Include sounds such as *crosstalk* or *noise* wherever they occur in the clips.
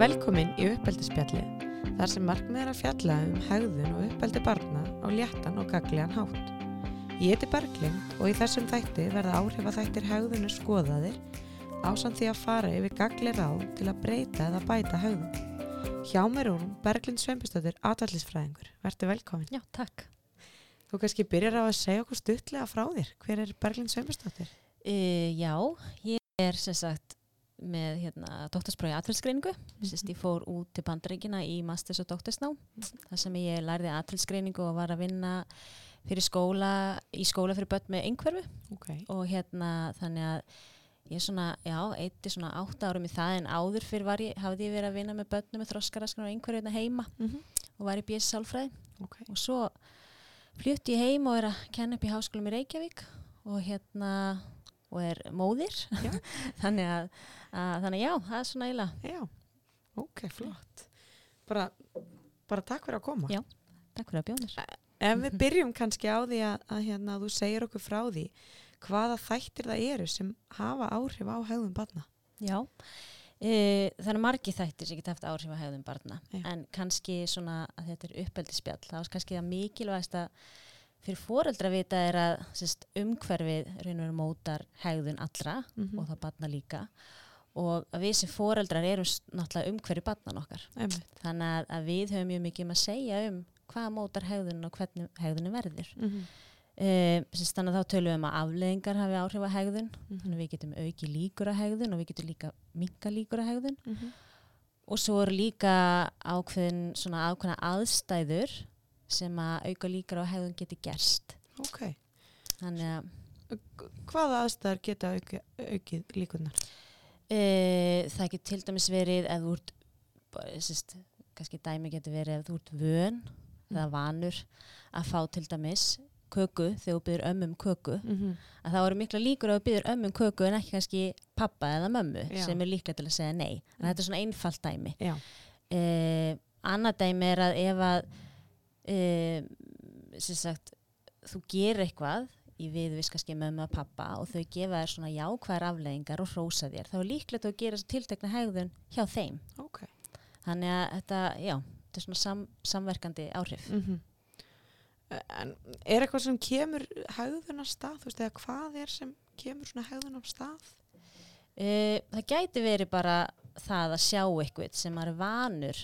Velkomin í uppeldispjallið, þar sem markmið er að fjalla um hegðun og uppeldi barna á léttan og gagliðan hátt. Ég heiti Berglind og í þessum þætti verða áhrif að þættir hegðunir skoðaðir ásamt því að fara yfir gagli ráð til að breyta eða bæta hegðun. Hjá mér úr Berglind Sveinbjörnsdóttir, atvallisfræðingur. Verður velkomin. Já, takk. Þú kannski byrjar á að segja okkur stuttlega frá þér. Hver er Berglind Sveinbjörnsdóttir? Uh, já, ég er sem sagt með hérna, doktorsprófi aðhalsgreiningu. Mm -hmm. Ég fór út til bandaríkina í masters og doktorsná. þar sem ég lærði aðhalsgreiningu og var að vinna fyrir skóla, í skóla fyrir börn með einhverfu. Okay. Og hérna þannig að ég svona, já, eitt svona átta árum í það en áður fyrir var ég, hafði ég verið að vinna með börnum með þroskaraskar og einhverju hérna heima Mm -hmm. og var í BS Sálfræði. okay. og svo flutti ég heim og er að kenna upp í háskólum í Reykjavík og hérna og er móðir *laughs* þannig að, að þannig að já, það er svona eiginlega Já, ok, flott. Bara, bara takk fyrir að koma. Já. takk fyrir að bjóðnir Ef við byrjum kannski á því að, að hérna, þú segir okkur frá því hvaða þættir það eru sem hafa áhrif á hegðum barna. já e, það eru margi þættir sem geta haft áhrif að hegðum barna Já. en kannski svona að þetta er uppeldispjall það var kannski það mikilvægast að fyrir foreldra vita er að sérst, umhverfið veru mótar hegðun allra Mm og það barna líka og við sem foreldrar erum náttúrulega umhverju barnan okkar Einmitt. þannig að, að við höfum mjög mikið um að segja um hvað mótar hegðun og hvernig hegðunni verður Mm -hmm. e, þannig að þá tölum við um að afleðingar hafi áhrif að hegðun Mhm. þannig að við getum auki líkur að hegðun og við getum líka minka líkur að hegðun Mhm. og svo eru líka ákveðin svona ákveðna aðstæður sem að auka líkur á hegðun geti gerst Ok. þannig að Hvaða aðstæður geta auki, aukið líkunar? e, það getur til dæmis verið ef þú ert sérst, kannski dæmi getur verið ef þú ert vön eða vanur að fá til dæmis köku þegar þú byrður ömmum köku Mm -hmm. að það eru mikla líkur að þú byrður ömmum köku en ekki kannski pappa eða mömmu Já. sem er líklega til að segja nei en þetta er svona einfalt dæmi eh, annað dæmi er að ef að eh, sem sagt þú gerir eitthvað í viðvis kannski mömmu og pappa og þau gefa þér svona jákvæðar afleggingar og hrósa þér þá er líklegt að gerir þessu tiltekna hegðun hjá þeim Ok. þannig að þetta, já, þetta er svona sam, samverkandi áhrif Mm En er eitthvað sem kemur hegðun af stað? Þú veist, eða hvað er sem kemur svona hegðun af stað? Uh, það gæti verið bara það að sjá eitthvað sem maður er vanur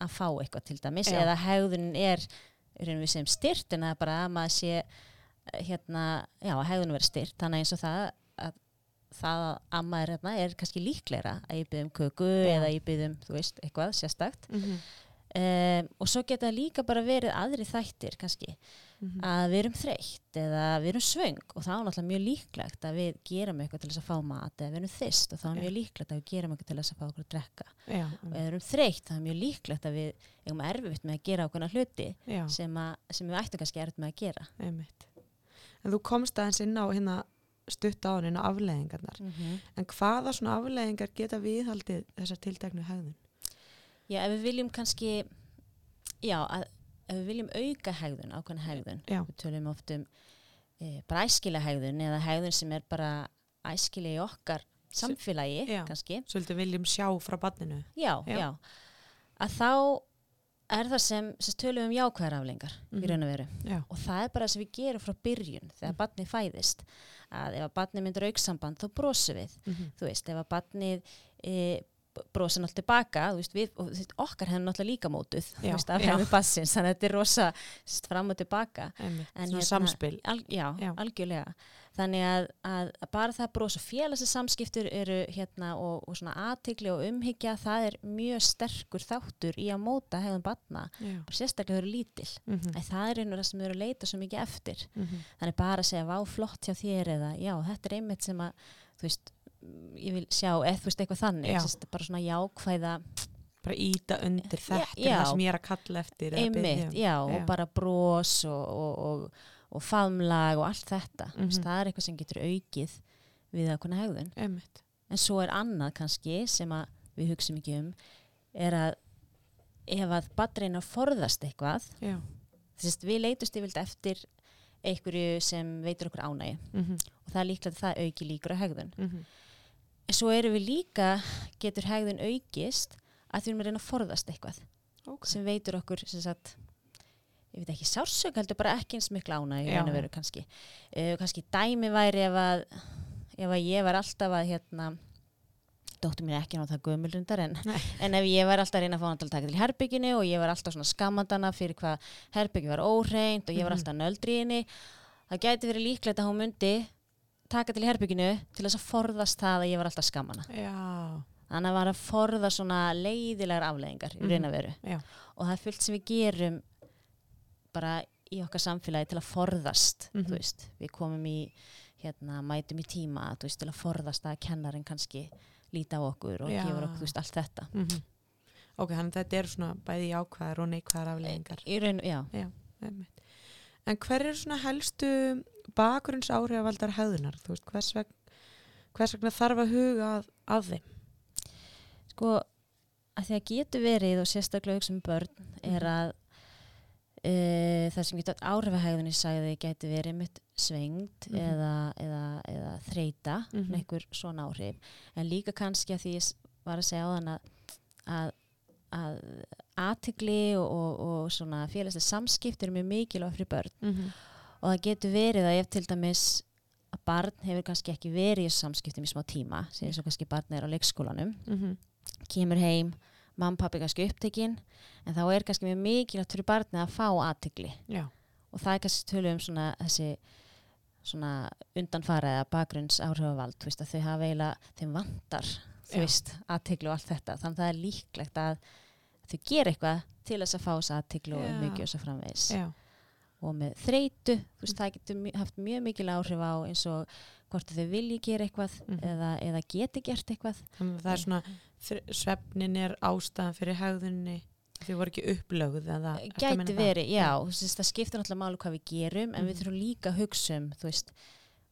að fá eitthvað til dæmis Já. eða hegðunin er og við sem styrt en það er bara að maður sé eh, hérna, já, að hegðunin verið styrt þannig eins og það að það að amma er hérna er kannski líklegra að ég byggðum köku Já. eða ég byggðum, þú veist, eitthvað sérstakt Mm -hmm. um, og svo geta líka bara verið aðri þættir kannski Mhm. að við erum þreytt eða við erum svöng og það er náttúrulega mjög líklegt að við gerum eitthvað til þess að fá mat eða við erum þyst og það er Já. mjög líklegt að við gerum eitthvað til þess að fá okkur að drekka Já. og ef við erum þreytt það er mjög líklegt að við eigum erfitt með að gera okkurna hluti sem, að, sem við ættum kannski erfitt með að gera Einmitt. En þú komst aðeins inn á hérna stutt á á afleðingarnar. mm -hmm. En hvaða svona afleðingar geta viðhaldið þessar tilteknu hegðun? Já, ef við viljum kannski já, að, ef við viljum auka hegðun ákveðna hegðun Já. við tölum oft um e, bara æskilega hegðun eða hegðun sem er bara æskilega í okkar samfélagi Já. kannski Svolítið viljum sjá frá barninu. já, Já. að þá er það sem, sem tölum um jákvæðar aflengar Mhm. í raun og veru og það er bara það sem við gerum frá byrjun þegar Mhm. barnið fæðist að ef að barnið myndir auksamband þá brosum við Mm -hmm. þú veist, ef að barnið e, náttúrulega tilbaka þú veist, við, og, veist, okkar hefur náttúrulega líka mótuð veist, af hefur bassins þannig að þetta er rosa fram og tilbaka hérna- samspil. Al, já, Já. algjörlega þannig að, að, að bara það bros og félagsins samskiptur eru hérna og, og svona aðtikli og umhyggja það er mjög sterkur þáttur í að móta hefðum barna Já. og sérstaklega eru lítil Mm -hmm. Það er einhverja sem eru að leita svo mikið eftir Mm -hmm. þannig bara að segja vá flott hjá þér eða já þetta er einmitt sem að þú veist ég vil sjá eða þú veist eitthvað þannig Já. Sest, bara svona jákvæða Bara íta undir þetta já. það sem ég er að kalla eftir. einmitt, um. já, Já. og bara bros og, og, og, og faðmlag og allt þetta mm Mhm. það er eitthvað sem getur aukið við að konar hegðun Einmitt. en svo er annað kannski sem að við hugsim ekki um er að ef að batreina forðast eitthvað þess að við leitust yfirlt eftir einhverju sem veitur okkur ánægi Mm -hmm. og það er líklegt að það auki líkur á hegðun Mm -hmm. Svo erum við líka getur hegðun aukist að því við erum að reyna að forðast eitthvað ok. sem veitur okkur sem sagt, ég veit ekki sársök heldur bara ekki eins miklu ána í raun og veru kannski uh, kannski dæmi væri ef að ef að ég var alltaf að hérna dóttur mín er ekki náttúrulega gömulundar en, en ef ég var alltaf að reyna að fá hann til að taka til herbygginu og ég var alltaf svona skammandana fyrir hvað herbyggi var óhreint og ég var Mhm. alltaf nöldri í henni það gæti verið líklegt að hún myndi taka til herbygginu til þess að forðast það að ég var alltaf skammana Já, þannig að var að forða svona leiðilegar afleðingar í raun veru Mhm. já. og það er fullt sem við gerum bara í okkar samfélagi til að forðast þú veist, við komum í hérna, mætum í tíma veist, til að forðast að kennarinn kannski líta á okkur og Já. gefur okkur veist, allt þetta Mm Ok, þannig að þetta er svona bæði jákvæðar og neikvæðar afleggingar. í raun, já, Einmitt. En hver er svona helstu bakgrunns áhrifavaldar hefðunar? Þú veist, hvers, veg, hvers vegna þarf að huga að, að þeim? sko að því að getur verið og sérstaklega hugsa um börn er Mhm. að uh, það sem getur áhrifahægðunni sagði gæti verið mitt svengd Mhm. eða, eða, eða þreita Mhm. mm einhver svona áhrif en líka kannski að því ég var að segja á þann að, að, að aðtigli og, og, og svona félagslega samskipt eru mjög mikilvæg fyrir börn Mm -hmm. Og það getur verið að ef til dæmis að barn hefur kannski ekki verið í samskiptum í smá tíma, sem eins og kannski barn er á leikskólanum Mhm. kemur heim, mamma pappi kannski upptekinn en þá er kannski mjög mikilvægt fyrir barnið að fá aðtigli Já, og það er kannski tölum um svona þessi svona undanfara eða bakgrunns áhrifavald, þú veist að þau hafa eiginlega, þeim vantar þú veist, aðtigli og allt þetta. Þannig að það er líklegt að þau gera eitthvað til þess að fá þess aðtigli og mikið og svo framvegis. Já, og með þreytu, þú veist, það getur haft mjög mikil áhrif á eins og hvort þau vilji gera eitthvað Mhm. eða, eða geti gert eitthvað þannig að það er svona, svefnin er ástæðan fyrir hefðunni, því voru ekki upplögð eða... gæti verið, já, þú veist, það skiptir náttúrulega máli hvað við gerum, en við Mhm. þurfum líka að hugsa um, þú veist,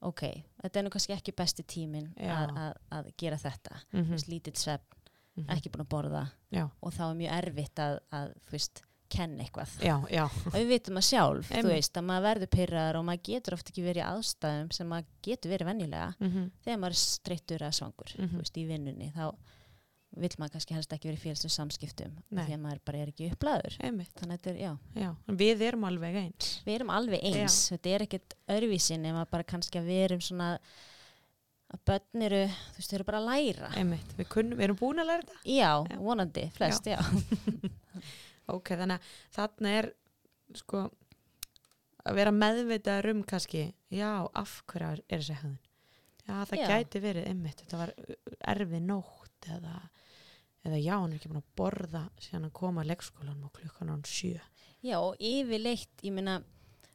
ok þetta er nú kannski ekki besti tíminn Já. að, að, að gera þetta þú Mhm. veist, lítill svefn, Mhm. ekki búin að borða Já, og þá er mjög erfitt að, að þú veist, kenna eitthvað. Já, já, og við vitum að sjálf, þú Einmitt. veist, að maður verður pyrraðar og maður getur oft ekki verið í aðstæðum sem maður getur verið venjulega. Mhm. þegar maður er streittur eða svangur Mhm. þú veist, í vinnunni, þá vill maður kannski helst ekki verið í félagsum samskiptum því að maður bara er ekki upplæður þannig að þetta er, já, já, en við erum alveg eins. við erum alveg eins. Þetta er ekkert öðruvísin nema bara kannski að við erum svona að börn eru, þú veist, þau eru bara að læra. Einmitt, við, kunnum, við erum búin að læra þetta. já, Já. vonandi, flest, já, *laughs* Ok, þannig að þarna er sko að vera meðvitaður um kannski, já, af hverja er, þessi hefðun? Já, það Já. gæti verið einmitt, þetta var uh, erfið nótt eða, eða já, hann er ekki búin að borða síðan hann kom að leikskólanum og klukkan á hann sjö. já, og yfirleitt ég meina,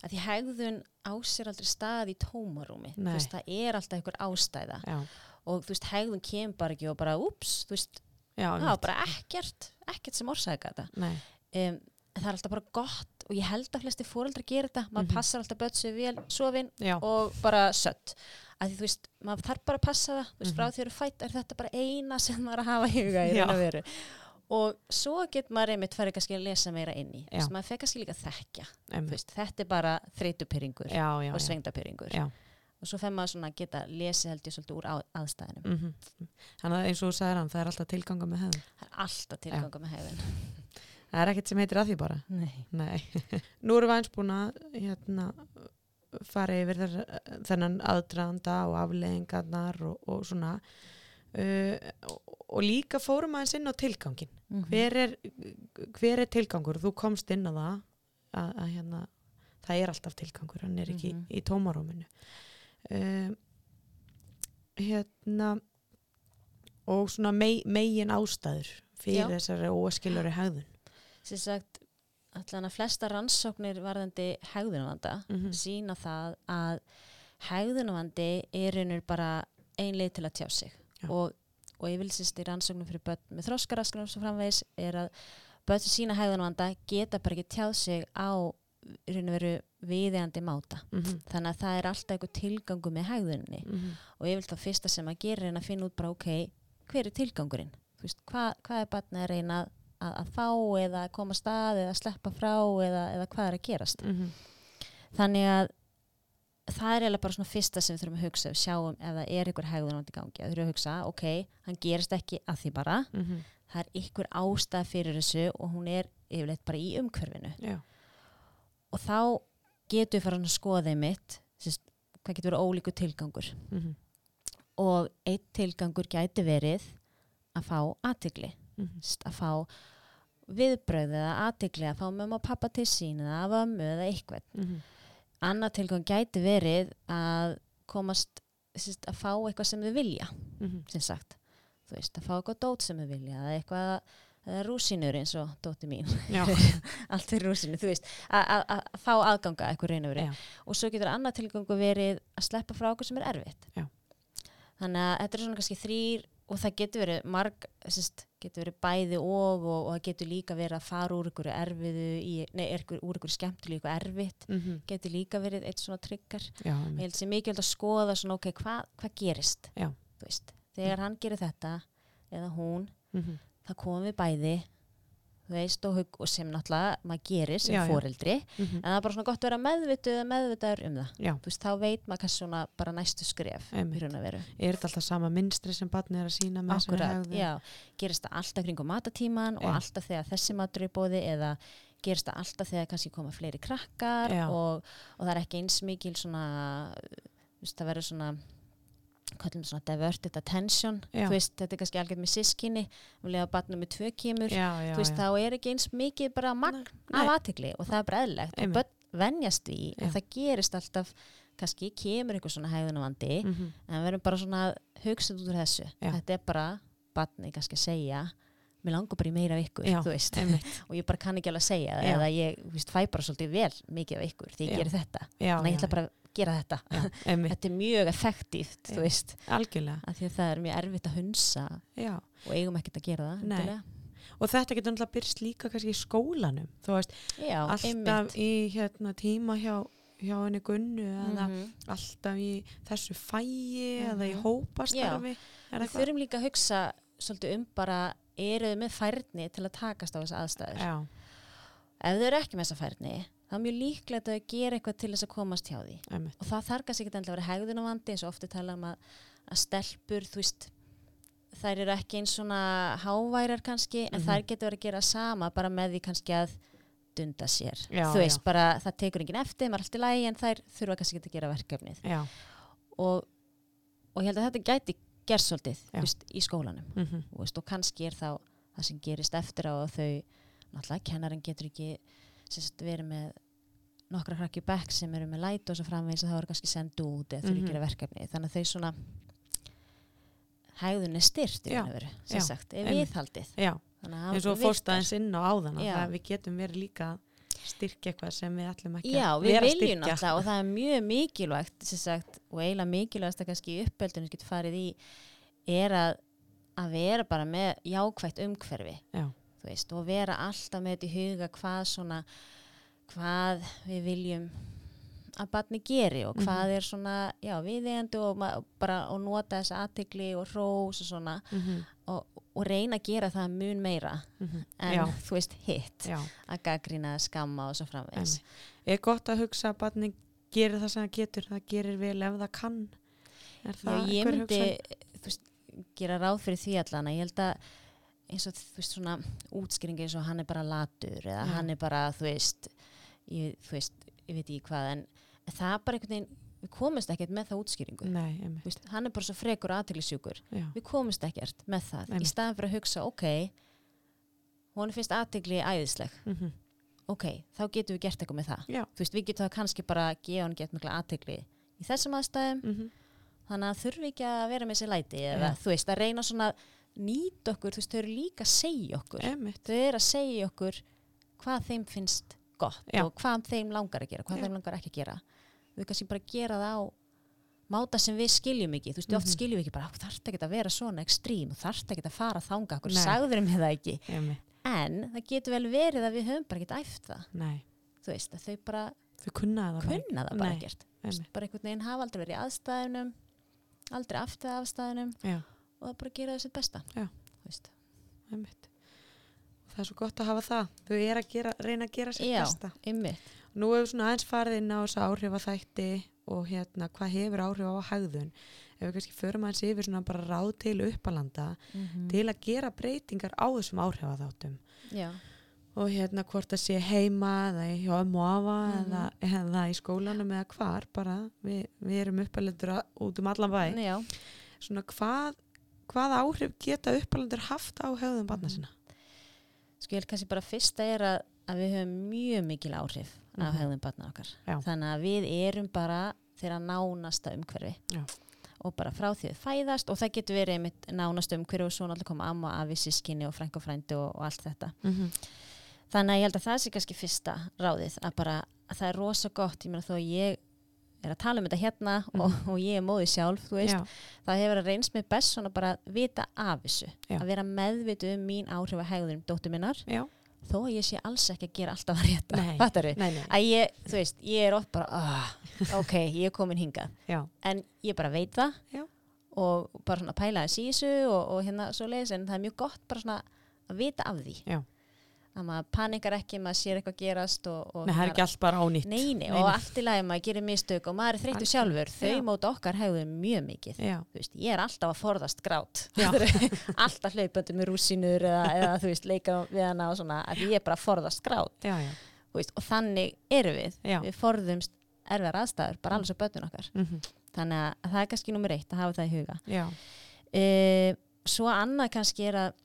að því hegðun á sér aldrei stað í tómarúmi. Þú veist, það er alltaf einhver ástæða. Já, og þú veist, hegðun kemur bara ekki og bara, úps, þú veist, já, var bara ekkert ekkert sem orsaka þetta. Nei, um, það er alltaf bara gott og ég held að flesti fóreldrar gera þetta maður Mhm. passar alltaf sér vel, sofin já, og bara sött að því þú veist, maður þarf bara að passa það þú veist, Mhm. frá því að eru fætt er þetta bara eina sem maður að hafa í huga í Já. raun og veru og svo get maður einmitt farið kannski að lesa meira inn í þú Já. veist, maður fekk kannski líka þekkja þú veist, þetta er bara þreytupyrringur Já, já, og já. svengdapyrringur Já. og svo fenn maður svona að geta lesið held ég svolítið úr aðstæðinum Mm Þannig að eins og þú sagðir hann, það er alltaf tilganga með hefðun. það er alltaf tilganga með hegðun Það er ekkert sem heitir að því bara. Nei. Nei. *laughs* Nú erum við eins búin að hérna, fara yfir þennan aðdraðanda og afleðingarnar og, og svona uh, og, líka fórum aðeins inn á tilgangin. Mhm. Hver er, hver er tilgangur? Þú komst inn á það að, að hérna, það er alltaf tilgangur, hann er ekki Mhm. í tómaróminu. Uh, hérna og svona megin ástæður fyrir Já. þessari óeskilari hegðun. Sem sagt allan að flesta rannsóknir varðandi hegðunavanda Mm sína það að hegðunavandi er einur bara ein leið til að tjá sig. Já. og, og ég vil sýst í rannsóknum fyrir börn með þróskaraskunum sem framvegis er að börn sem sína hegðunavanda geta bara ekki tjáð sig á veru viðeigandi máta. -hmm. þannig að það er alltaf einhver tilgangu með hegðunni og ég vil þá fyrsta sem að gera er að finna út bara ok, hver er tilgangurinn? Veist, hvað, hvað er barnið að reyna að, að, fá eða koma stað eða sleppa frá eða, eða hvað er að gerast Mhm. þannig að það er eiginlega bara svona fyrsta sem við þurfum að hugsa, við sjáum ef það er ykkur hegðunandi gangi, að þurfum að hugsa, ok, hann gerist ekki að því bara, Mhm. það er ykkur ástæð fyrir þessu og hún er yfirleitt bara í umhverfinu Já. og þá getur við fara að skoða þeim mitt, sérst, hvað getur verið ólíku tilgangur Mhm. og eitt tilgangur gæti verið að fá aðtigli, Mhm. að fá viðbröð eða aðtigli, að fá mömmu og pappa til sín eða að vömmu eða eitthvað. Mhm. annað tilgang gæti verið að komast sérst, að fá eitthvað sem þau vilja Mhm. sem sagt, þú veist, að fá eitthvað dót sem þau vilja, eða eitthvað rúsinur eins og dóti mín. *laughs* Allt fyrir rúsinu, þú veist að- fá aðganga eitthvað raun og svo getur annað tilgangu verið að sleppa frá okkur sem er erfitt. Já. þannig að þetta er svona kannski þrýr og það getur verið marg sérst, getur verið bæði og og, og það getur líka verið að fara úr ykkur erfiðu í, nei, úr ykkur eitthvað erfitt Mhm. getur líka verið eitt svona tryggar Já, ég held sem mikilvægt að skoða svona ok, hvað hva gerist Já. Þú veist, þegar hann gerir þetta eða hún, Mhm. það komum við bæði veist, og, og sem náttúrulega maður gerir sem Já, já. foreldri Mhm. en það er bara svona gott að vera meðvituð eða meðvitaður um það. Veist, þá veit maður kannski svona bara næstu skref og Er þetta alltaf sama minstri sem barnið er að sína með Akkurat, já, gerist það alltaf kringum matatíman og alltaf þegar þessi matur er bóði eða gerist það alltaf þegar kannski koma fleiri krakkar og, og það er ekki eins mikil svona það verður svona kallum svona diverted attention. Veist, þetta er kannski algjörð með sískinni um leið að batna með tvö kemur Já, já, veist, þá er ekki eins mikið bara magn Nei. af aðtekli og það er bara eðlilegt. Og börn venjast því Já. og það gerist alltaf kannski kemur einhver svona hegðunavandi Mhm. en við erum bara svona hugsað út úr þessu. Þetta er bara, batni kannski að segja mér langar bara í meira af ykkur *laughs* og ég bara kann ekki alveg að segja það eða ég veist, fæ bara svolítið vel mikið af ykkur því ég gerir þetta. Þannig að ég ætla bara að gera þetta já, *laughs* þetta er mjög effektíft þú veist, Algjörlega. af því að það er mjög erfitt að hunsa Já. og eigum ekkert að gera það. Og þetta getur náttúrulega byrst líka kannski í skólanum. Þú veist, Já, alltaf einmitt. í hérna, tíma hjá, hjá henni gunnu eða Mhm. alltaf í þessu fæi eða í Mhm. hópastarfi. Við þurfum líka að hugsa svolítið um bara eru þau með færni til að takast á þessa aðstæður Já, ef þau eru ekki með þessa færni þá er mjög líklegt að gera eitthvað til þess að komast hjá því einmitt. og það þarf kannski ekki endilega að vera hegðunavandi eins og ofti tala um að, að stelpur þú veist þær eru ekki eins svona háværar kannski en Mhm. þær getur verið að gera sama bara með því kannski að dunda sér Já, þú veist já. bara það tekur enginn eftir maður er allt í lægi en þær þurfa kannski ekki að gera verkefnið Já. og, og ég held að þetta gæti gerst svolítið veist, í skólanum Mm þú veist, og kannski er þá það sem gerist eftir á þau náttúrulega kennarinn getur ekki sérst, verið með nokkra hrakki bekk sem eru með læt og svo framvegis að það eru kannski sendu út eða þurfi Mhm. að gera verkefni þannig að þau svona hægðun er styrt í raun og veru, sem sagt, er viðhaldið eins og það fórst virkar. aðeins inn á áðan að Já. það- við getum verið líka styrkja eitthvað sem við ætlum ekki Já, að vera styrkja. náttúrulega og það er mjög mikilvægt sem sagt, og eiginlega mikilvægast að kannski í uppeldunum getur farið í er að, að vera bara með jákvætt umhverfi Já. veist, og vera alltaf með þetta í huga hvað svona hvað við viljum að barni geri og hvað Mhm. er svona já, viðeigandi og og nota þessa aðtegli og rós og svona Mhm, og, og reyna að gera það mun meira mhm. en Já, þú veist hitt já. að gaggrina, skamma og svo framvegis Er gott að hugsa að barni gerir það sem það getur, það gerir vel ef það kann. Er það ég einhver myndi hugsun? þú veist, gera ráð fyrir því allan að ég held að eins og þú veist svona útskýringi eins og hann er bara latur eða hann er bara þú veist ég, þú veist, ég veit ekki hvað en það er bara einhvern veginn við komumst ekkert með það útskýringu. Nei, veist, hann er bara svo frekur aðteglisjúkur við komumst ekkert með það. Einmitt. í staðan fyrir að hugsa ok hún finnst aðtegli æðisleg. Mhm, ok, þá getum við gert eitthvað með það. Veist, við getum það kannski bara að gefa hann gett mikla aðtegli í þessum aðstæðum. Mhm, þannig að þurfi ekki að vera með sér læti eða Já. þú veist, að reyna svona að nýta okkur, þú veist, þau eru líka að segja okkur. Einmitt. þau eru að segja okkur hvað þeim finnst gott Já. og hvað þeim langar að gera, hvað Já. þeim langar ekki að gera við kannski bara gera það á máta sem við skiljum ekki, þú veist, oft Mhm. skiljum við ekki bara, þú þarft ekki að vera svona ekstrím þú þarft ekki að fara þanga, okkur Nei. sagður mér það ekki Einmitt. en það getur vel verið að við höfum bara ekki æft það, Nei, þú veist, að þau bara þau kunna það bara. kunna bara Nei. ekkert bara einhvern veginn hafa aldrei verið í aðstæðunum aldrei aftur aðstæðunum Já, og það bara gera þessi besta Já. Þú veist. einmitt. Og það er svo gott að hafa það. Þau er að gera, reyna að gera sér Já. besta. Einmitt. Nú hefur svona aðeins farið inn á þessa áhrifaþætti og hérna hvað hefur áhrif á hegðun ef við kannski förum aðeins yfir svona bara ráð til uppalanda Mhm. til að gera breytingar á þessum áhrifaþáttum Já, og hérna hvort það sé heima eða hjá ömmu og afa Mhm. eða, eða í skólanum eða hvar bara við, við erum uppalendur út um allan bæ svona hvað hvaða áhrif geta uppalendur haft á hegðun barna Mhm. sinna Held kannski bara fyrsta er að, að við höfum mjög mikil áhrif af Mhm. hegðum barna okkar. Já. Þannig að við erum bara þeirra nánasta umhverfi. Já. Og bara frá því að fæðast og það getur verið einmitt nánasta umhverfi og svo náttúrulega koma amma, afi, sískinni og frænk og frændi og, og allt þetta. mm -hmm. Þannig að ég held að það sé kannski fyrsta ráðið að bara að það er rosa gott, ég meina þó ég er að tala um þetta hérna og, og ég er móði sjálf, þú veist, já, það hefur að reynst mér best bara að vita af þessu, Já. að vera meðvitu um mín áhrif að hegðunum dóttur minnar. Já, þó að ég sé alls ekki að gera alltaf að rétta að ég, þú veist, ég er oft bara ah, ok, ég er komin hingað. Já, en ég bara veit það og bara svona pæla í þessu og, og hérna svo leiðis, en það er mjög gott bara svona að vita af því. Að maður panikar ekki, maður sér eitthvað gerast og, og nei, það er ekki allt bara ánýtt Nei, nei, Nei, og allt í lagi maður gerir mistök og maður er Algjörlega. sjálfur. Þau móta okkar hegðum mjög mikið. Þú veist, ég er alltaf að forðast grát. *laughs* Alltaf hlaupandi með rúsinur eða, eða þú veist, leika við hana og svona að ég er bara að forðast grát. Já, já, þú veist, og þannig erum við. Já. við forðumst erfiðar aðstæður bara alveg svo bönnun okkar. Mm þannig að það er kannski nummer eitt að hafa það í huga. E, svo annað kannski er að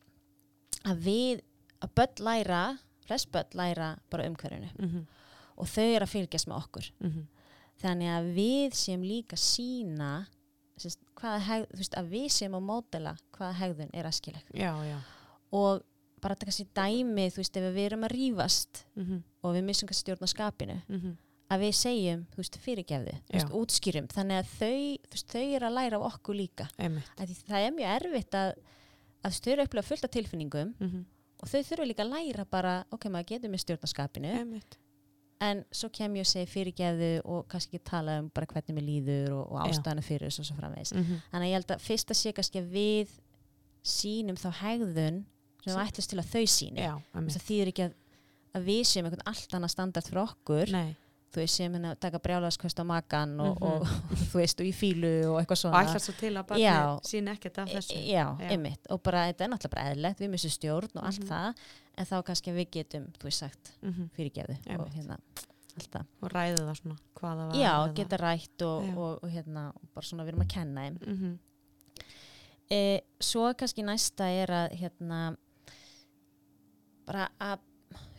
að við, að börn læra flest börn læra bara umhverfinu. Mm og þau eru að fylgjast með okkur. Þannig að við séum líka sína sérst, hegð, veist, að við séum að mótela hvaða hegðun er já. og bara þetta kannski dæmi þú veist, ef við erum að rífast Mm og við missum kannski stjórn á skapinu -hmm. að við segjum, þú veist, fyrirgefðu þú veist, útskýrum, þannig að þau veist, þau eru að læra af okkur líka. Að það er mjög erfitt að að þau eru upplega fullt af tilfinningum mm og þau þurfa líka að læra bara ok, maður getur með stjórn á skapinu einmitt. en svo kem ég að segja fyrirgefðu og kannski ekki tala um bara hvernig mér líður og, og ástæðana fyrir þessu og svo framvegis. Mm -hmm. þannig að ég held að fyrst að sé kannski að við sínum þá hegðun sem við ætlast til að þau sínu það þýðir ekki að, að við séum einhvern allt annað standart fyrir okkur. Nei, þú veist sem hérna að taka brjálaðskvöst á makan og, Mhm. og, þú veist og í fílu og eitthvað og svona ætla svo til að Já. barnið sín ekkert af þessu E- já, Já. einmitt og bara þetta er náttúrulega bara eðlilegt við missum stjórn og allt Mhm. það en þá kannski við getum, þú veist sagt mm fyrirgefðu og hérna allt það og ræði það svona hvaða var já, geta rætt og, og, og hérna bara svona við erum að kenna þeim mm -hmm. e, svo kannski næsta er að hérna bara að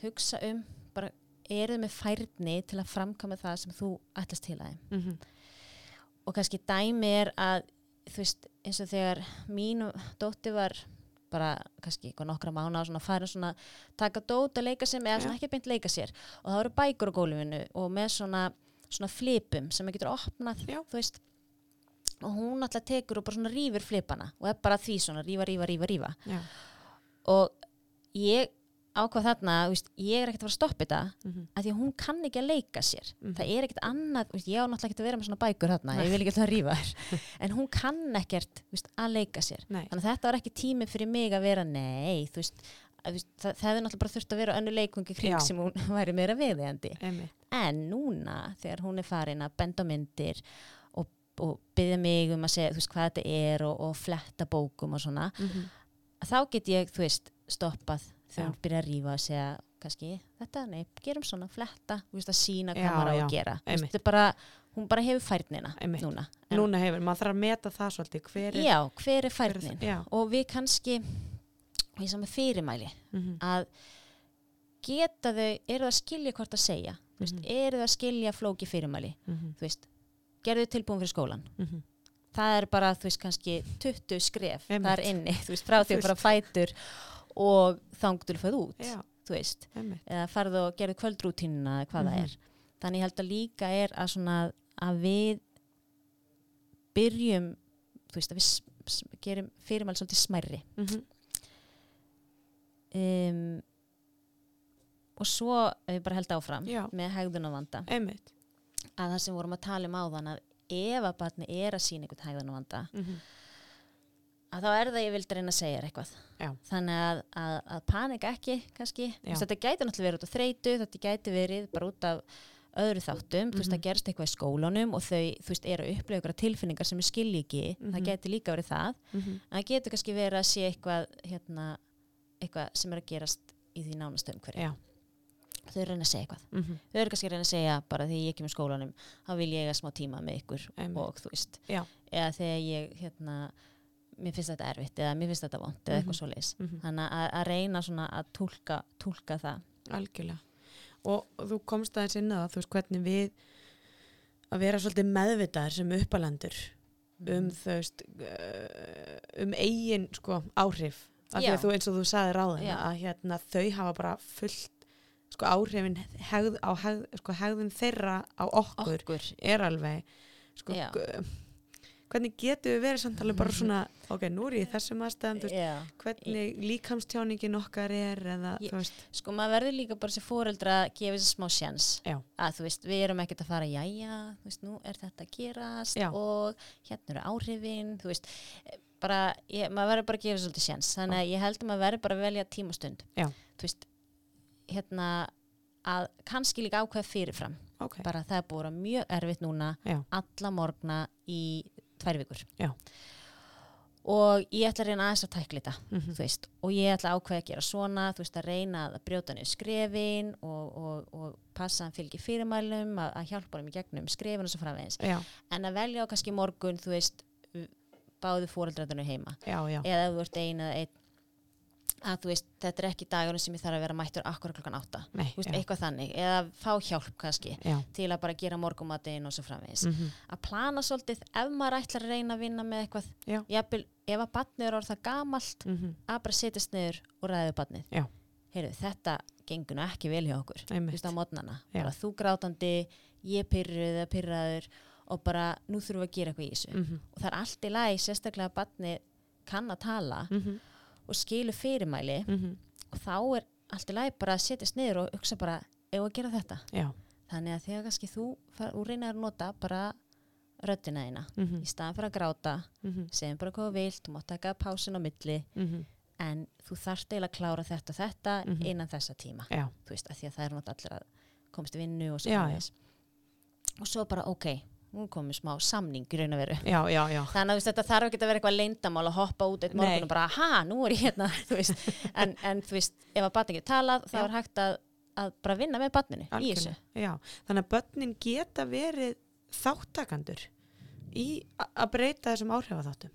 hugsa um bara eru með færni til að framkama það sem þú ætlast til að þeim. Mm -hmm. og kannski dæmi er að þú veist eins og þegar mín dótti var bara kannski eitthvað nokkra mánu svona farin svona taka dót að leika sér með eða ekki beint leika sér. Og það eru bækur á gólfinu og með svona svona flipum sem maður getur opnað Já. þú veist. Og hún alltaf tekur og bara svona rýfur flipana og er bara því svona rífa, rífa, rífa. Já. Og ég ákvað þarna, veist, ég er ekkert að fara að stoppa þetta mm -hmm. að því að hún kann ekki að leika sér Mhm. það er ekkert annað, veist, ég á náttúrulega ekkert að vera með svona bækur þarna, ég vil ekki alltaf rífa þér *laughs* en hún kann ekkert veist, að leika sér nei, þannig að þetta var ekki tími fyrir mig að vera nei, þú veist, að, það, það hefði náttúrulega bara þurft að vera önnu leikungi kring Já. sem hún *laughs* væri meira einmitt en núna þegar hún er farin að benda myndir og, og byggja mig um að segja þú veist hvað þetta er og, og fletta bókum og svona mm -hmm. þá get ég, stoppað þegar hún byrja að rífa og segja kannski, þetta, nei, gerum svona, fletta þú veist, að sína hvað maður á að gera. Veist, þetta er bara, hún bara hefur færnina Einmitt. núna. En- núna hefur, maður þarf að meta það svolítið hver er já, hver er hver er færnin? það- já. Og við kannski í saman fyrirmæli mm -hmm. að geta þau, eru það að skilja hvort að segja? Veist, Mhm. eru það að skilja flóki fyrirmæli? Þú veist, gerðu tilbúin fyrir skólan? Mhm. það er bara, þú veist, kannski 20 skref þar inni, þú veist, *laughs* frá því að bara fætur og þangdur fyrir út já, þú veist, einmitt eða farðu og gerðu kvöldrútínuna eða hvað Mhm. það er þannig ég held að líka er að svona að við byrjum þú veist, að við gerum fyrirmæli svolítið smærri mm -hmm. um, og svo við bara held áfram Já. með hegðunavanda einmitt að það sem vorum að tala um áðan að ef að barni er að sína einhvern hegðunavanda mm -hmm. Að þá er það ég vildi reyna að segja eitthvað Já. þannig að, að, að panika ekki kannski, þetta gæti náttúrulega verið út af þreytu þetta gæti verið bara út af öðru þáttum, þú veist, Mhm. það gerst eitthvað í skólanum og þau, þú veist, eru að upplifa ykkur tilfinningar sem við skilji ekki, það Mhm. getur líka verið það, Mhm. en það getur kannski verið að sé eitthvað, hérna, eitthvað sem er að gerast í því nánast umhverju. Þau eru að reyna að segja eitthvað. Mhm. Þau eru kannski að reyna að segja bara því ég kemur skólanum, þá vil ég eiga smá tíma með ykkur Einmitt. og þú veist, Já. eða þegar ég, hérna, mér finnst þetta erfitt eða mér finnst þetta vond eða Mhm. eitthvað svo leis. Mhm. Þannig að, að reyna svona að túlka, túlka það. Algjörlega. Og þú komst aðeins inn á það, þú veist, hvernig við að vera svolítið meðvitaðir sem uppalendur um þau veist, uh, um eigin sko, áhrif. Af því að þú eins og þú sagði ráðina Já. að hérna, þau hafa bara fullt sko, áhrifin hegð, á hegð, sko, hegðun þeirra á okkur Okkur. er alveg sko, hvernig getum við verið samtalið bara svona ok, nú er ég þessum aðstæðan Já. hvernig líkamstjáningin okkar er eða Ég- Sko maður verður líka bara sem fóreldra að gefa þessi smá sjans Já. að þú veist, við erum ekkert að fara jæja, þú veist, nú er þetta að gerast Já. og hérna eru áhrifin þú veist, eh, bara ég, maður verður bara að gefa svolítið sjans þannig að ég held að maður verður bara að velja tíma og stund. Já. þú veist, hérna að kannski líka ákveða fyrirfram. Ok, bara það er vera mjög erfitt núna alla morgna í tvær vikur. Já. og ég ætla að reyna aðeins að tækla þetta Mhm. þú veist, og ég ætla ákveða að gera svona þú veist, að reyna að brjóta niður skrefin og, og, og passa að fylgi fyrirmælum, að, að hjálpa hann í gegnum skrefin og svo framvegis, já, en að velja á kannski morgun, þú veist báðu fóreldrarnir heima. Já, já. Eða ef þú ert ein eða einn að þú veist, þetta er ekki dagurinn sem ég þarf að vera mættur akkur klokkan átta, Nei, veist, eitthvað þannig. Eða fá hjálp kannski já. til að bara gera morgumatinn og svo framvegis. Mm að plana svolítið ef maður ætlar að reyna að vinna með eitthvað. Jafnvel, ef að batnið er orðað gamalt -hmm. að bara setjast niður og ræðu batnið Já. Heyrðu, þetta gengur nú ekki vel hjá okkur veist á mótnana, bara þú grátandi ég pyrruð eða pyrraður og bara nú þurfum við að gera eitthvað í þessu. Mm og það er allt í lagi, sérstaklega að batnið kann að tala -hmm. Og skilur fyrirmæli Mm og þá er allt í lagi bara að setjast niður og hugsa bara, ef að gera þetta? Já. þannig að þegar kannski þú, reynir að nota bara röddina þína Mm í staðan fyrir að gráta, segjum bara hvað þú vilt þú mátt taka pásin á milli en þú þarft eiginlega að klára þetta og þetta Mhm. innan þessa tíma. Já. þú veist, að því að það er náttúrulega allir að komast í vinnu og svo og svo bara, ok, nú komum smá samning í raun að veru Já, já, já. þannig að veist, þetta þarf ekki að vera eitthvað leyndamál að hoppa út eitt morgun Nei. og bara, ha, nú er ég hérna *laughs* en, en þú veist, ef að batni ekki talað, þá er hægt að, að bara vinna með batninu í þessu. Þannig að börnin geta verið þáttakandur í að breyta þessum áhrifaþáttum.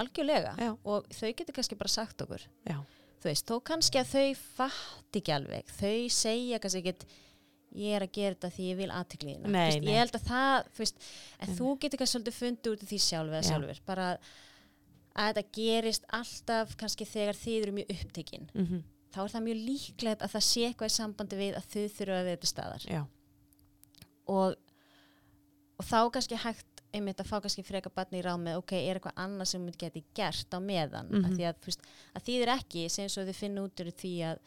algjörlega, Já. og þau getur kannski bara sagt okkur Já. þú veist, þó kannski að þau fatt ekki alveg, þau segja kannski ekkit ég er að gera þetta því ég vil nei. ég held að það, veist en þú getur kannski svolítið fundið út af því sjálf eða Já. sjálfur, bara að þetta gerist alltaf kannski þegar þið eru mjög upptekinn, Mm þá er það mjög líklegt að það sé eitthvað í sambandi við að þau þurfa að vera til staðar. Og, og þá kannski hægt einmitt að fá kannski freka batni í ráð með ok, er eitthvað annað sem við geti gert á meðan? Mm Mhm. því að, veist, að þýðir ekki sem þið finna út úr því að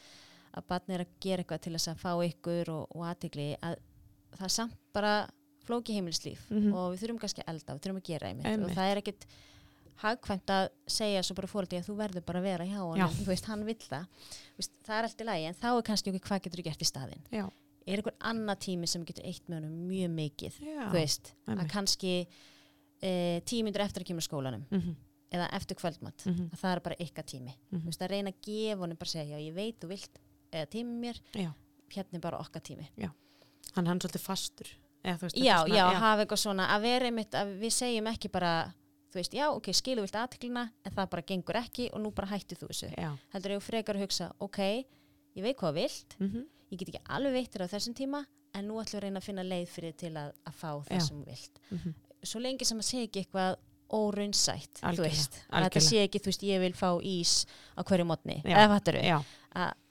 að batni er að gera eitthvað til þess að fá ykkur og, og aðtegli að það er samt bara flóki heimilislíf Mhm. og við þurfum kannski að elda, við þurfum að gera einmitt, og það er ekkit hagkvæmt að segja svo bara fórhaldi að þú verður bara að vera hjá Já. hann, þú veist, hann vill það Þú veist, það er allt í lagi, en þá er kannski okkur hvað getur gert í staðinn Já. er einhver annað tími sem getur eitt með honum mjög mikið Já. þú veist, einmitt. að kannski e, tímyndur eftir að kemur skólanum Mm eða eftir kvöldmatt, Mhm. að það er bara ykkar tími Mhm. þú veist, að reyna að gefa honum bara að segja, ég veit þú vilt eða tími mér, Já. hérna er bara okkar tími Hann hann er svolítið fastur. Veist, já, er já, svona- hafa eitthvað svona að vera einmitt að við segjum ekki bara þú veist, já, ok, skilu vilt aðteklina en það bara gengur ekki og nú bara hættir þú þessu Já. heldur ég frekar að hugsa, ok ég veit hvað vilt, Mm ég get ekki alveg veittir á þessum tíma en nú ætlum við að reyna að finna leið fyrir til að, að fá það Já. sem vilt -hmm. svo lengi sem að segja ekki eitthvað óraunsætt, þetta sé ekki, þú veist, ég vil fá ís á hverju mótni, eða fattur Já.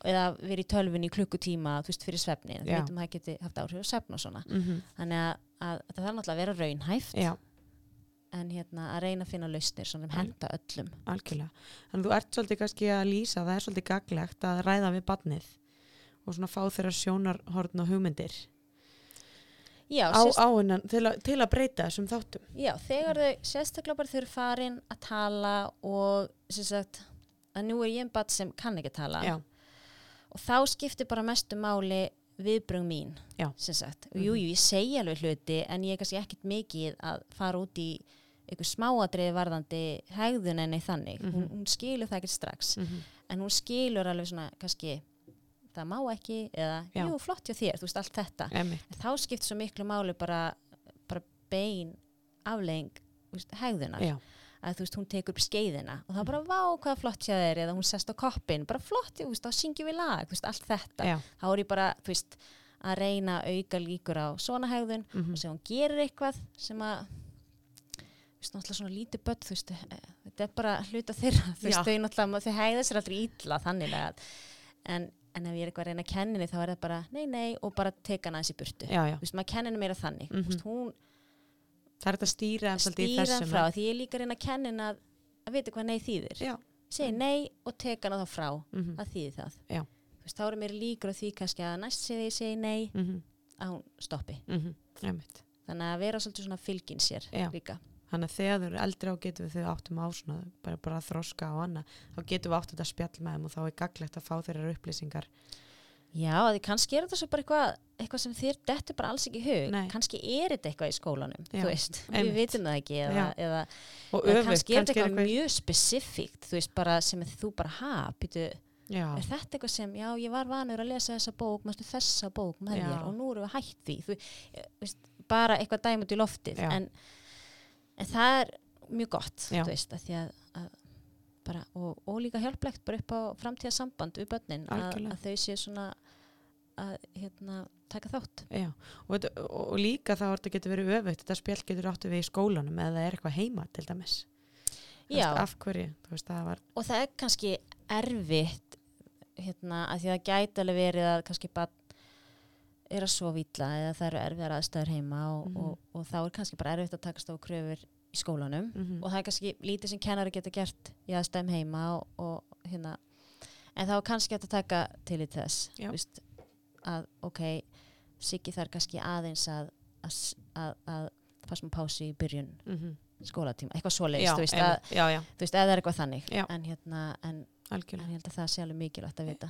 eða verið í tölvunni í klukkutíma þú veist, fyrir svefni, þú veitum að það geti haft áhrif á svefn og svona, Mm þannig að, að það þarf náttúrulega að vera raunhæft. Já. en hérna að reyna að finna lausnir svona um henda öllum. Algjörlega. Þannig að þú ert svolítið kannski að lýsa, það er svolítið gaglegt að ræða við barnið og svona fá þeirra sjónarhorn og hugmyndir já, á, sérst, á hennan til, til að breyta þessum þáttum. já, þegar þau sérstaklega bara þau eru farin að tala og sem sagt að nú er ég en bat sem kann ekki að tala Já. og þá skiptir bara mestu máli viðbröng mín sagt, og Mhm. jú, ég segi alveg hluti en ég er kannski ekkit mikið að fara út í einhver smáadriði varðandi hegðun enni þannig, hún, Mhm. hún skilur það ekki strax Mhm. en hún skilur alveg svona kannski það má ekki eða Já. jú, flott hjá þér, þú veist, allt þetta þá skipt svo miklu máli bara, bara bein aflegging hegðunar Já. að þú veist, hún tekur upp skeiðina og það er bara vá hvað flott hjá þér eða hún sest á koppin, bara flott, þú veist, þá syngjum við lag veist, allt þetta, Já. þá er ég bara þú veist, að reyna að auka líkur á svona hegðun Mhm. og sem hún gerir eitthvað sem að þú veist, náttúrulega svona lítið börn þú veist, þetta er bara hluta þeirra þú veist, þau náttúrulega, þau hegða sér aldrei ítla þannig að en, en ef ég er eitthvað að reyna að kenninni þá er það bara nei, nei og bara teka hana aðeins í burtu. Já, já. þú veist, maður kenninu meira þannig. Mm veist, hún Það er þetta að stýra stýra frá því ég líka að reyna að kennin að að vita hvað nei þýðir. Segi nei og teka hana þá frá Mhm. að þýði það. Veist, þá er mér líkur á því kannski að næst því ég segi nei Mhm. að hún stoppi. Mhm. Þannig að vera svolítið svona fylgin sér líka Þannig að þegar þau eru eldri á getum við þau áttum á svona, bara, bara þroska á annað, þá getum við átt þetta spjall með þeim og þá er gaglegt að fá þeirra upplýsingar. Já, því kannski er þetta svo bara eitthvað, eitthvað sem þér dettur bara alls ekki hug. Nei. Kannski er þetta eitthvað í skólanum, Já, veist. *laughs* Við vitum það ekki eða, eða, Og eða kannski er þetta eitthvað eitthvað... mjög spesifíkt, sem þú bara ha, býtu, Já, er þetta eitthvað sem, já, ég var vanur að lesa þessa bók, mástu þessa bók með Já. þér og nú erum við hætt því, þú eh, veist, bara eitthvað dæmut í loftið, Já. en, en það er mjög gott, veist, að því að, að bara, og, og líka hjálplegt bara upp á framtíðasamband við börnin, að, þau séu svona að, hérna, taka þátt. já. Og, þetta- og, líka þá er þetta getur verið öfugt, þetta spjall getur áttu við í skólanum eða það er eitthvað heima til dæmis. Já. Af hverju, veist, það var, og það er kannski erfitt hérna, að því að það gæti alveg verið að kannski bara er að svo vítla eða það eru erfiðar aðstæður heima og, Mhm. og, og þá er kannski bara erfitt að takast á kröfur í skólanum mm og það er kannski lítið sem kennari geta gert í aðstæðum heima og, og hérna en þá er kannski að taka til í þess Já. víst, að ok Siggi þarf kannski aðeins að að, að, að fá smá pási í byrjun skólatíma, eitthvað svoleiðis já, þú veist, eða er eitthvað þannig Já. en hérna, en En ég held að það sé alveg mikilvægt að vita.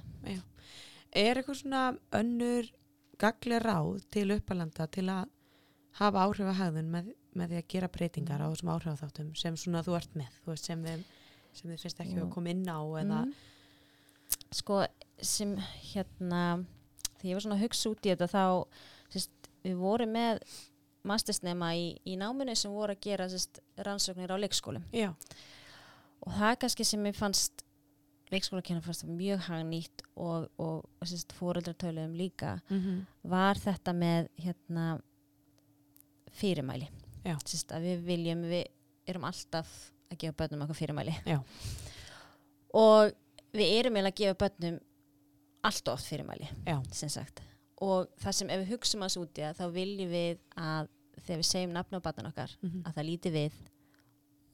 Er eitthvað svona önnur gaglega ráð til uppalanda til að hafa áhrif að hegðun með, með því að gera breytingar á þessum áhrifaþáttum sem svona þú ert með, þú veist, sem við sem þið finnst ekki Mm. að koma inn á eða, Mm. Sko, sem hérna, þegar ég var svona að hugsa út í þetta þá, sérst, við vorum með mastersnema í, í náminu sem voru að gera sérst, rannsóknir á leikskólum. já, Og það er kannski sem ég fannst, leikskólakennar fannst það mjög hagnýtt og, og sérst, fóreldratöluðum líka, mm var þetta með hérna fyrirmæli. Sérst, að við viljum, við erum alltaf að gefa börnum eitthvað fyrirmæli. Já. Og við erum eiginlega að gefa börnum allt oft fyrirmæli. Og það sem ef við hugsum að þessu út í það, þá viljum við að þegar við segjum nafn á barnan okkar, mm að það líti við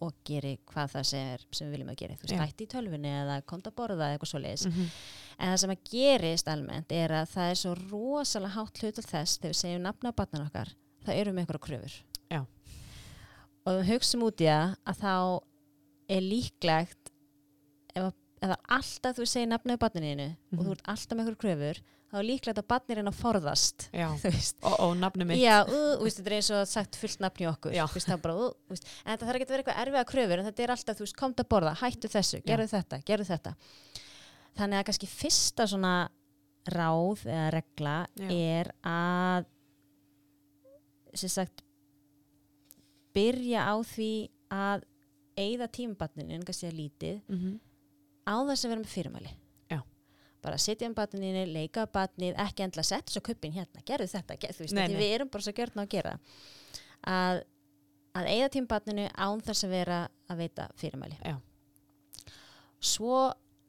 og geri hvað það sem, er, sem við viljum að gera. Þú veist, Já. hætti í tölvunni eða komdu að borða eða eitthvað svoleiðis. -hmm. En það sem að gerist almennt er að það er svo rosalega hátt hlut af þess þegar við segjum nafna á barnan okkar, það eru með einhverja kröfur. Já. Og við hugsim út í það að þá er líklegt ef, að- ef það alltaf þú segir nafna á barninu og Mhm. þú ert alltaf með einhverja kröfur, þá er líklegt að barnir er að forðast. og, og nafni mitt Já, uh, veist, þetta er eins og sagt fullt nafni okkur Já. Þú veist, það bara, uh, veist, en þetta þarf ekki að vera eitthvað erfiða kröfur en þetta er alltaf, þú veist, komdu að borða, hættu þessu gerðu þetta, gerðu þetta þannig að kannski fyrsta svona ráð eða regla Já. er að sem sagt byrja á því að eigða tímabatninu, en kannski að lítið mm -hmm. á þess að vera með fyrirmæli. Bara setja um batninu, leika batnið ekki endla setja svo kuppin hérna, gerðu þetta gerðu, þú veist, Nei, nei. við erum bara svo gjörna að gera að, að eigða tím batninu án þess að vera að veita fyrirmæli Já. svo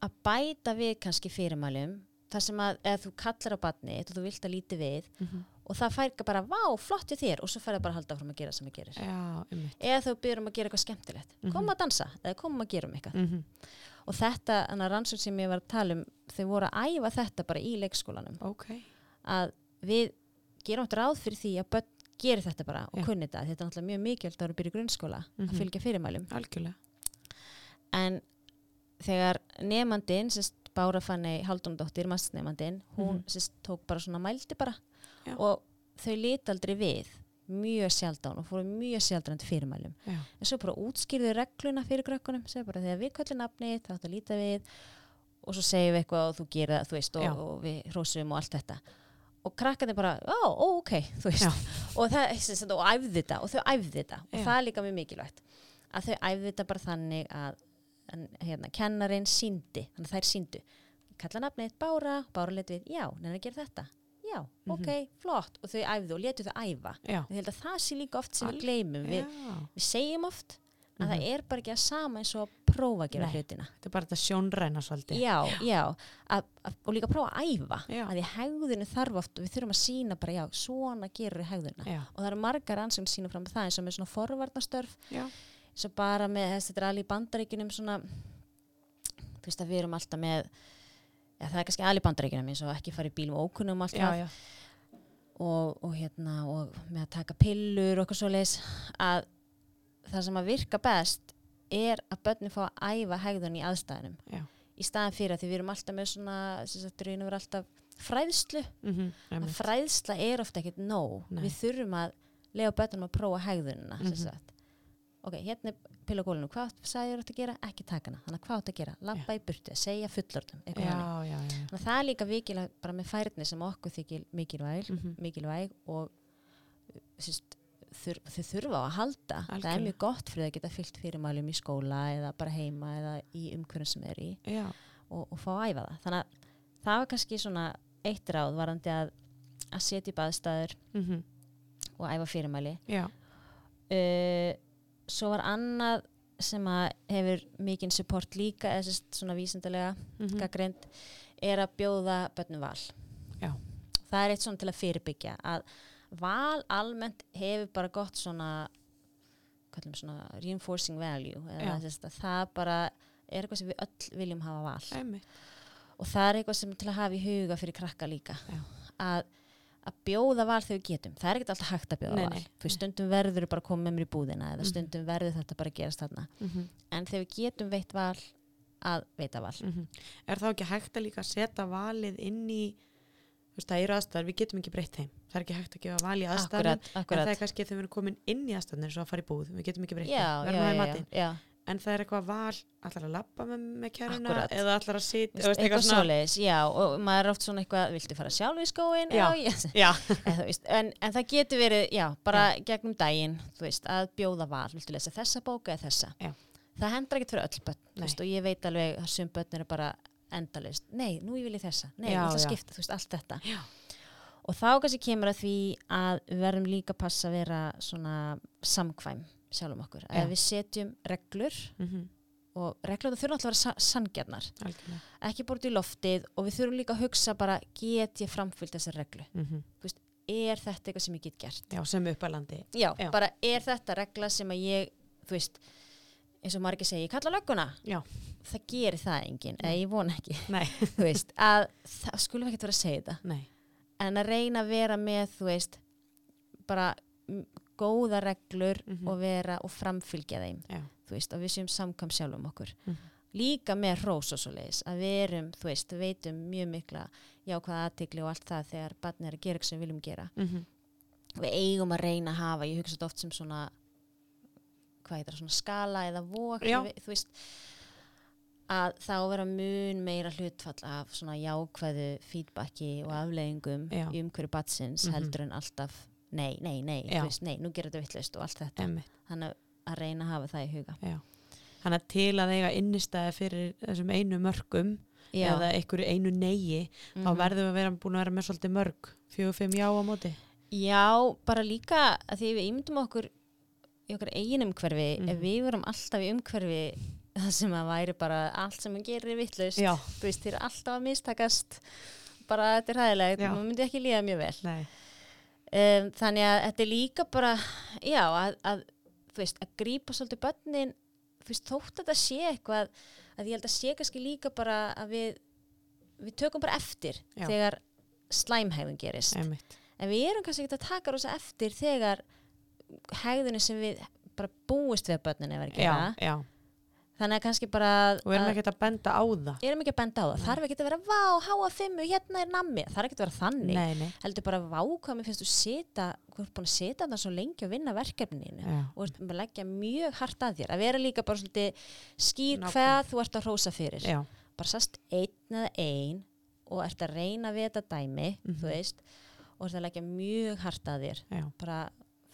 að bæta við kannski fyrirmælum þar sem að þú kallar á batnið og þú vilt að líti við og það fær ekki bara, vá, flott í þér. Og svo fær það bara að halda áfram að gera sem það gerir. Já, eða þú byrjum um að gera eitthvað skemmtilegt. Mhm. koma að dansa, eða koma að gera um eitthvað. Mm -hmm. og þetta, þannig að rannsókn sem ég var að tala um þau voru að æfa þetta bara í leikskólanum. Ok, að við gerum átt ráð fyrir því að börn gerir þetta bara og Já. kunni þetta. Þetta er náttúrulega mjög mikilvægt að vera í grunnskóla Mhm. að fylgja fyrirmælum. Algjörlega. En þegar nefandinn sérst, Bára Fanny Haldunadóttir, massnefandinn, hún Mhm. sérst, tók bara svona mældi bara Já. og þau lit aldrei við mjög sjaldan og fóru mjög sjaldan til fyrirmælum. Já. En svo bara útskýrðu regluna fyrir krökkunum, segja bara þegar við köllum nafni, það átt að líta við og svo segjum við eitthvað og þú gerir það, þú veist, og, og við hrósum og allt þetta. Og krakkarnir bara, ó, ó, ok, *laughs* þú veist, og það, sem og æfði þetta og þau æfði þetta og það er líka mjög mikilvægt að þau æfði þetta bara þannig að en, hérna, kennarin síndi þannig að þær síndu kalla nafnið Bára, Bára let við, já, neina gera þetta já, Mhm. ok, flott og þau æfðu og letu þau æfa ég held að það sé líka oft sem Al- við gleymum við, við segjum oft að Mhm. það er bara ekki að sama eins og að prófa að gera Nei. hlutina Þetta er bara þetta sjónræna svolítið. já, já, að, að, og líka prófa að æfa Já. að því hegðinu þarf oft við þurfum að sína bara, já, svona gerur hegðuna Já. og það eru margar ansögn sína fram það eins og með svona forvarnastörf Já. svo bara með, þess, þetta er alveg í bandaríkinum svona þú veist að við erum alltaf með já, það er kannski alveg í bandaríkinum eins og ekki fara í bílum ókunnum Já, alltaf já. og, og hérna og með að taka pillur og eitthvað svo leis að það sem að virka best er að börnin fá að æfa hegðun í aðstæðunum Já. í staðan fyrir að því við erum alltaf með svona og vera alltaf fræðslu Mhm, að einmitt. fræðsla er ofta ekkert nóg Nei. við þurfum að lega börnum að prófa hegðunina mm Mhm. ok, hérna er pilla á gólinu hvað þér átt að gera, ekki taka hana. Þannig að hvað átt að gera, labba í burtu, segja fullortum þannig, að það er líka vikilvæg bara með færni sem okkur þykir mikilvæg Mhm. mikilvæg og sýst, þur, þau þurfa á að halda. Það er mjög gott fyrir að geta fyllt fyrirmælum í skóla eða bara heima eða í umhverjum sem er í og, og fá að æfa það. Þannig að það var kannski svona eitt ráð varandi að, að setja upp aðstæður Mhm. og æfa fyrirmæli. Uh, svo var annað sem að hefur mikinn support líka eða svona vísindalega Mhm. gaggrind er að bjóða börnum val Já. það er eitt svona til að fyrirbyggja að val almennt hefur bara gott svona svona reinforcing value sérst að það bara er eitthvað sem við öll viljum hafa val Einmitt. og það er eitthvað sem til að hafa í huga fyrir krakka líka Já. að, að bjóða val þegar við getum. Það er ekkert alltaf hægt að bjóða Nei, val. nei, fyrir stundum verður bara að koma með mér í búðina eða Mhm. stundum verður þetta bara að gerast þarna. Mhm. en þegar við getum veitt val að veita val. Mhm. Er þá ekki hægt að líka setja valið inn í þú veist, það eru aðstæður, við getum ekki breytt þeim. Það er ekki hægt að gefa val í akkurat, en það er kannski þegar við erum komin inn í aðstæðum eins og að fara í búð, við getum ekki breytt já, þeim já, já, já, en það er eitthvað val allar að lappa með, með kæruna eða allar að sitja Veist, eitthvað svoleiðis, já, og maður er oft svona eitthvað, viltu fara sjálf í skóin? Já. Já, *laughs* veist, en, en það getur verið, já, bara gegnum daginn, þú veist, að bjóða val, viltu lesa þessa bóka eða þessa? Já. Það hendur ekkert fyrir öll börn, veist, og ég veit alveg að sum börn eru bara endalist, nei, nú ég vil ég þessa, nei, Já, ég ætla að já. skipta, þú veist, allt þetta. Já. Og þá kannski kemur að því að við verðum líka að passa að vera svona samkvæm sjálfum okkur, að við setjum reglur Mhm. og reglur það þurfa alltaf að vera sa sangjarnar ekki bara út í loftið og við þurfum líka að hugsa bara get ég framfyllt þessar reglu? Mhm. er þetta eitthvað sem ég get gert? Já, sem uppalandi. Já, Já. bara er þetta regla sem að ég þú veist, eins og margir segi ég kalla lögguna, Já, það gerir það enginn, eða ég vona ekki. *laughs* Þú veist, að það skulum ekkert vera að segja þetta. Nei. En að reyna að vera með þú veist, bara góða reglur Mhm. og vera og framfylgja þeim Já. þú veist, og við séum samkvæm sjálfum okkur Mhm. líka með hrós og svo leiðis að við erum, þú veist, við veitum mjög mikla jákvæða aðtikli og allt það þegar barnið er að gera eitthvað sem við viljum gera Mhm. við eigum að reyna að hafa, ég hugsa þetta oft sem svona hvað heitir það, svona skala eða vok þú veist að þá vera mun meira hlutfall af svona jákvæðu feedbacki og afleggingum í umhverju batsins Mhm. heldur en alltaf nei, nei, nei, veist, nei, nú gerir þetta vittlust og allt þetta, Einmitt. þannig að- reyna að hafa það í huga Já. Þannig að til að eiga innistæði fyrir þessum einu mörgum Já. eða einhverju einu neyi þá Mhm. verðum við að vera búin að vera með svolítið mörg fjögur, fimm já á móti Já, bara líka að því við ímyndum okkur í okkar eigin umhverfi Mhm. ef við verum alltaf í umhverfi það sem að væri bara allt sem að gerir vittlust, Já. þú veist, þér er alltaf að mistakast bara þetta er hæðilegt Já. maður myndi ekki líða mjög vel Nei. Um, þannig að þetta er líka bara já, að, að þú veist, að grípa svolítið börnin þú veist, þótt að þetta sé eitthvað að ég held að sé kannski líka bara að við við tökum bara eftir Já. þegar slæmhæðun gerist Einmitt. en við erum kannski ekki að taka rosa eftir þegar hegðunni sem við bara búist við börnin er að vera að Já, gera já, þannig að kannski bara og erum ekki að benda á það? Erum ekki að benda á það, þarf ekki að vera vá, háa fimmu, hérna er nammi, þarf ekki að vera þannig. Nei, nei, heldur bara vá hvað mér finnst þú sita þú ert búin að sita það svo lengi og vinna verkefninu já, og leggja mjög hart að þér. Að vera líka bara svolítið skýr hvað þú ert að hrósa fyrir. Já, bara sast einn eða ein og ert að reyna við þetta dæmi Mhm. þú veist, og ert að leggja mjög hart að þér. Já, bara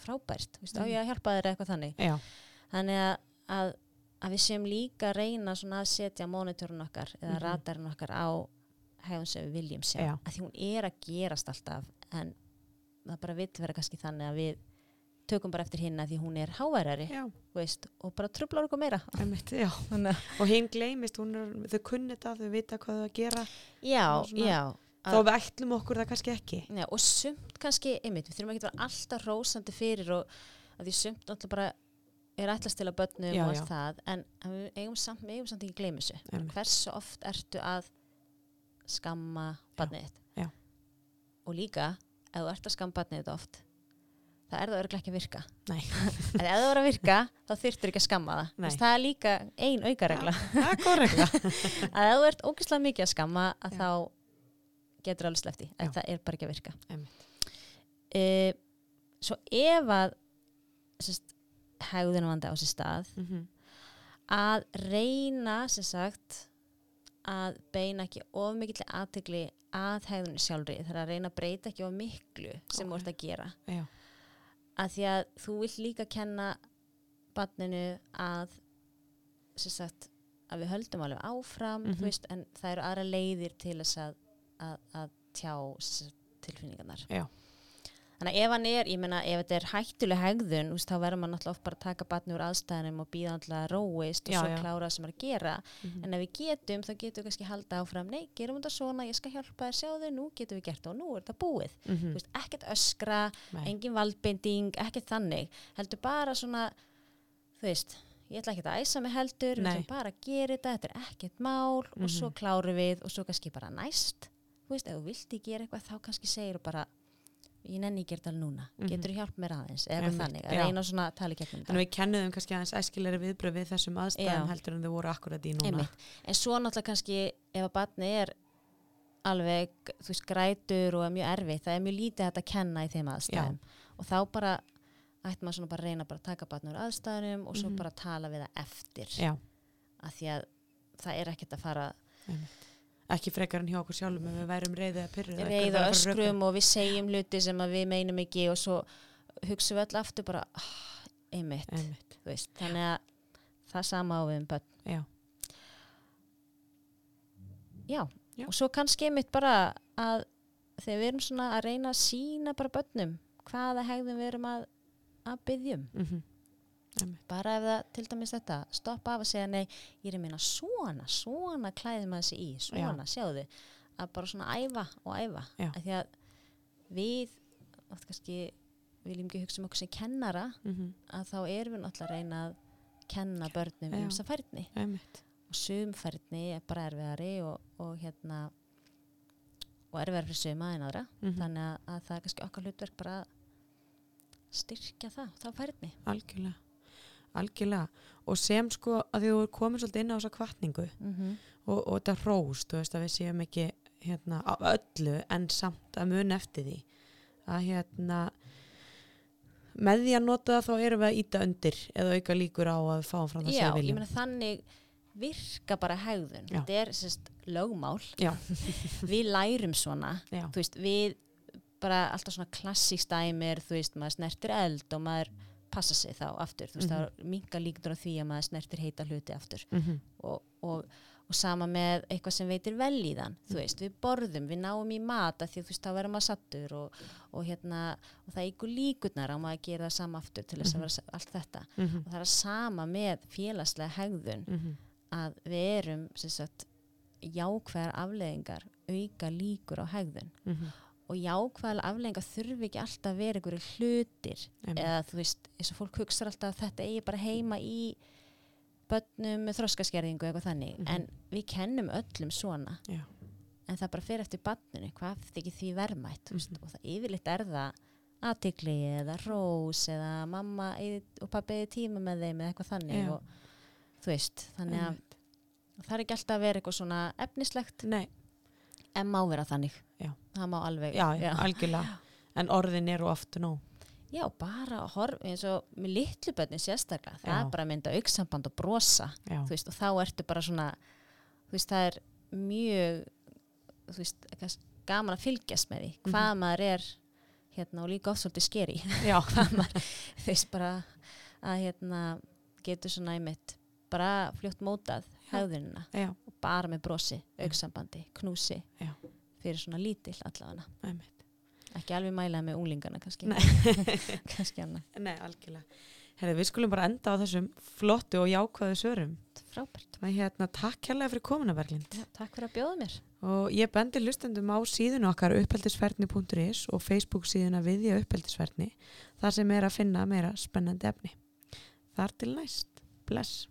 frábært, þú veist, á Mhm. ég að hjálpa þér eitthvað þannig. Já, þannig að, að, að við séum líka að reyna að setja mónitorun okkar eða Mhm. radarinn okkar á hegðun sem við viljum sjá. Já. að því hún er að gerast alltaf en það bara vill vera kannski þannig að við tökum bara eftir hinn að því hún er háværari veist, og bara trublar okkur meira. *laughs* Að- og hinn gleymist, hún er, þau kunni þetta þau vita hvað þau að gera. Já, svona- já. Þó við ætlum okkur það kannski ekki. Já, og sumt kannski, einmitt, við þurfum ekki að vera alltaf rósandi fyrir og því sumt náttúrulega bara er ætlast til að börnum Já, og já. allt það, en við eigum samt, við eigum samt ekki gleyma þessu. Hversu oft ertu að skamma barnið þitt? já. Og líka, ef þú ert að skamma barnið þitt oft, það er það örglega ekki að virka. *laughs* En ef það er að virka, þá þyrftur ekki að skamma það. Veist, það er líka ein aukaregla. regla *laughs* að ef þú ert ógeðslega mikið að skamma, að Já. þá getur alveg slefti. Já. En það er bara ekki að virka. Uh, svo ef að sérst, hegðunavandi á sér stað Mhm. að reyna sem sagt að beina ekki of mikill aðtegli að hegðunni sjálfri það er að reyna að breyta ekki of miklu sem þú Ok. ert að gera já, að því að þú vill líka kenna barninu að sem sagt að við höldum alveg áfram Mhm. þú veist, en það eru aðra leiðir til þess að, að, að tjá tilfinningarnar Já. Þannig að ef hann er, ég meina ef þetta er hættuleg hegðun, veist, þá verður maður náttúrulega oft bara að taka barni úr aðstæðanum og býða náttúrulega að róist og Já, svo já. klára það sem er að gera Mhm. en ef við getum, þá getum við kannski halda áfram nei, gerum þetta svona, ég skal hjálpa þér sjáðu, nú getum við gert það og nú er þetta búið Mhm. þú veist, ekkert öskra, Nei. engin valdbinding, ekkert þannig heldur bara svona þú veist, ég ætla ekki að æsa mig heldur við Nei. ætlum bara að gera þetta, þetta er ekkert mál og svo Mhm. klárum við og svo kannski bara næst þú veist, ef þú vilt ekki gera eitthvað þá kannski segir þú bara ég nenni ekki að þetta núna, Mhm. getur þú hjálp mér aðeins eða Einmitt, þannig, að já. reyna svona að tala gegnum Þannig þetta að við kennuðum kannski aðeins æskilegri viðbröð við þessum aðstæðum Já. heldur en þau voru akkurat í núna. Einmitt. en svo náttúrulega kannski ef að batni er alveg, þú veist, grætur og er mjög erfitt, það er mjög lítið að kenna í þeim aðstæðum og þá bara ætti maður svona bara að reyna bara að taka batni úr aðstæðunum og svo Mhm. bara tala við það eftir Já, því að það er ekkert að fara ekki frekar en hjá okkur sjálfum ef við værum reyðið að pyrru. reyða öskrum og við segjum hluti sem að við meinum ekki og svo hugsaum við öll aftur bara ah, einmitt, Einmitt, þannig að það sama á við um börn já. já. Já. og svo kannski einmitt bara að þegar við erum svona að reyna að sína bara börnum hvaða hegðum við erum að, að byggjum Mm Einmitt, bara ef það til dæmis þetta stoppa af að segja nei, ég er að meina svona svona klæði maður sig í, svona, sjáðu að bara svona æfa og æfa Já. af því að við oft kannski viljum ekki hugsa um okkur sem kennara mhm, að þá erum við náttúrulega að reyna að kenna börnum Já. um þessa færni einmitt. og sumfærni er bara erfiðari og, og hérna og erfiðar fyrir suma en aðra Mhm. þannig að, að það er kannski okkar hlutverk bara að styrkja það, þá færni Algjörlega. Algjörlega. Og sem sko að þú er komin svolítið inn á þessa kvartningu mm -hmm. og, og þetta róst, að við séum ekki hérna á öllu en samt að mun eftir því að hérna með því að nota það þá erum við að íta undir eða auka líkur á að fáum fram það Já, sem við ég viljum. meina þannig virka bara hegðun Já. þetta er sérst lögmál Já. *laughs* við lærum svona Já, þú veist, við bara alltaf svona klassík dæmir, þú veist, maður snertir eld og maður passa sig þá aftur, þú veist, Mhm. það er minga líkur á því að maður snertir heita hluti aftur mm og, og, og sama með eitthvað sem veitir vel í þann þú veist, við borðum, við náum í mat af því þú veist, þá verðum maður sattur og, og hérna, og það ykkur líkurnar á maður að gera það sama aftur til þess Mhm. að vera sa- allt þetta, -hmm. og það er sama með félagslega hegðun Mm að við erum sagt, jákvæðar afleðingar auka líkur á hegðun -hmm. Og jákvæðar afleðingar þurfi ekki alltaf að vera einhverju hlutir eða þú veist, eins og fólk hugsa alltaf að þetta eigi bara heima í börnum með þroskaskerðingu eitthvað þannig, Mhm. en við kennum öllum svona Já. en það bara fer eftir barninu, hvað þykir því verðmætt mm Mhm. og það yfirleitt er það aðtikli eða rós eða mamma og pappi tíma með þeim eða eitthvað þannig Já. og þú veist, þannig að það er ekki alltaf að vera eitthvað svona efnislegt Nei, en má vera þannig. Það má alveg já, já, algjörlega. En orðin eru ofta nóg. Já, bara að horfa eins og með litlu bönni sérstaklega, það Já. er bara að mynda auksamband og brosa, já, þú veist, og þá ertu bara svona, þú veist, það er mjög, þú veist, gaman að fylgjast með því, hvað Mhm. maður er, hérna, og líka oft svolítið skeri, *laughs* hvað maður, þú veist, bara að, hérna, getur svona einmitt, bara fljótt mótað já, og bara með brosi, auksambandi, knúsi, Já. Fyrir svona lítill allavega, ekki alveg mælað með úlingana kannski, Nei. *laughs* kannski Nei, algjörlega. Herri, við skulum bara enda á þessum flottu og jákvæðu sörum frábært. Hérna, takk kærlega fyrir komuna Berglind. Já, takk fyrir að bjóða mér. og ég bendi lustendum á síðun okkar uppeldisferðni.is og Facebook síðuna viðja uppeldisferðni þar sem er að finna meira spennandi efni. Þar til næst, bless